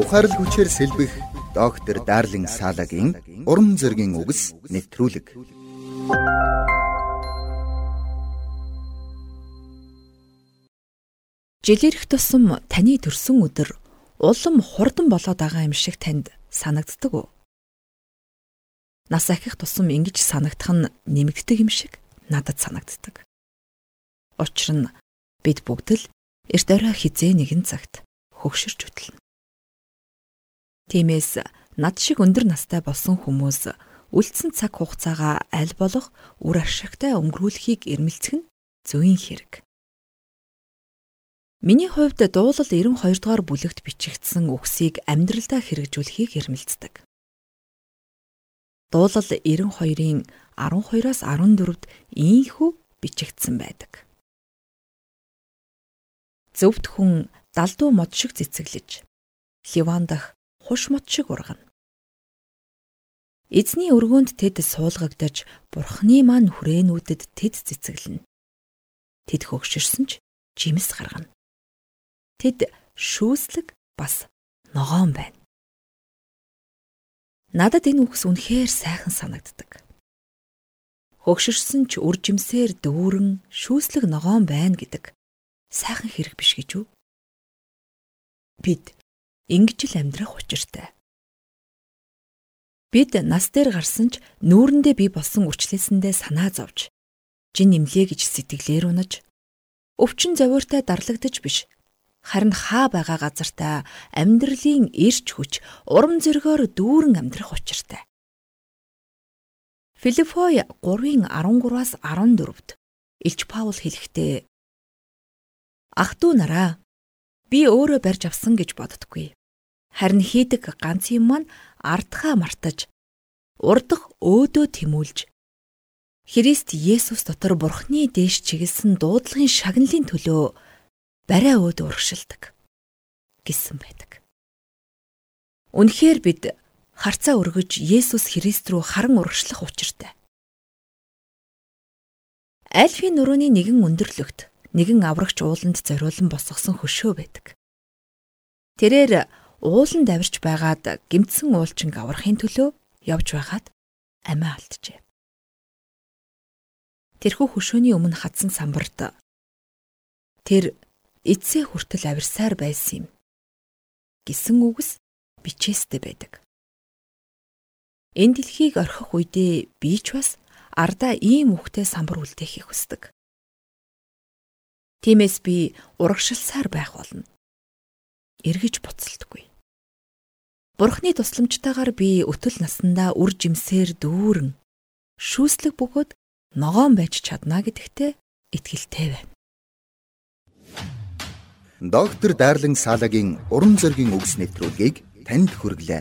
Ухаарл хүчээр сэлбэх доктор Дарлин Салагийн урам зоригийн үгс нэвтрүүлэг. Жилэрх тусам таны төрсөн өдөр улам хурдан болоод байгаа юм шиг танд санагддаг уу? Нас ахих тусам ингэж санагдах нь нэмэгддэг юм шиг надад санагддаг. Учир нь бид бүгд л эрт орой хизээ нэгэн цагт хөгшөрч хөтлөнө. Тиймээс над шиг өндөр настай болсон хүмүүс үлдсэн цаг хугацаагаа аль болох үр ашигтай өнгөрүүлэхийг эрмэлзэх нь зүйн хэрэг. Миний хувьд дуулал 92 дугаар бүлэгт бичигдсэн үгсийг амьдралдаа хэрэгжүүлэхийг эрмэлздэг. Дуулал 92-ын 12-оос 14-д ийхүү бичигдсэн байдаг. Зөвхт хүн далдуу мод шиг цэцэглэж, ливан дах хуш мод шиг ургана. Эзний өргөөнд тэд суулгагдаж, бурхны маань хүрээнүүдэд тэд цэцэглэнэ. Тэд хөгшөрсөн ч жимс гаргана. Тэд шүүслэг бас ногоон байна. Надад энэ үгс үнэхээр сайхан санагддаг. Хөгшөрсөн ч үржимсээр дүүрэн шүүслэг ногоон байна гэдэг сайхан хэрэг биш гэж үү? Бид ингэж л амьдрах учиртай. Бид нас дээр гарсан ч нүүрэндээ би болсон үрчлээсэндээ санаа зовж, жин нэмлээ гэж сэтгэлээр унаж, өвчин зовиортой дарлагдаж биш харин хаа байгаа газартаа амьдралын ирч хүч урам зоригоор дүүрэн амьдрах учиртай. Филиппой 3-ын 13-аас 14-д Илч Паул хэлэхдээ Ах トゥ нараа би өөрөө барьж авсан гэж боддоггүй. Харин хийдэг ганц юм маань ардхаа мартаж урдах өөдөө тэмүүлж Христ Есүс дотор Бурхны дээш чиглэсэн дуудлагын шагналын төлөө барай өөд урагшилдаг гэсэн байдаг. Үнэхээр бид харцаа өргөж Есүс Христ рүү харан урагшлах учиртай. Альфийн нурууны нэгэн өндөрлөгт нэгэн аврагч ууланд зориулан босгосон хөшөө байдаг. Тэрээр ууланд авирч байгаад гимтсэн уулчин аврахын төлөө явж байгаад амиа алджээ. Тэрхүү хөшөөний өмнө хадсан самбарт тэр эцсээ хүртэл авирсаар байсан юм гэсэн үгс бичээстэй байдаг. Энэ дэлхийг орхих үедээ би ч бас ардаа ийм үхтэй самбар үлдэхийг хүсдэг. Тиймээс би урагшилсаар байх болно. Эргэж буцалтгүй. Бурхны тусламжтайгаар би өтөл насандаа үр жимсээр дүүрэн шүүслэг бөгөөд ногоон байж чадна гэдэгтээ итгэлтэй байна. Доктор Дарлин Салагийн уран зөгийн үгс нэвтрүүлгийг танд хүргэлээ.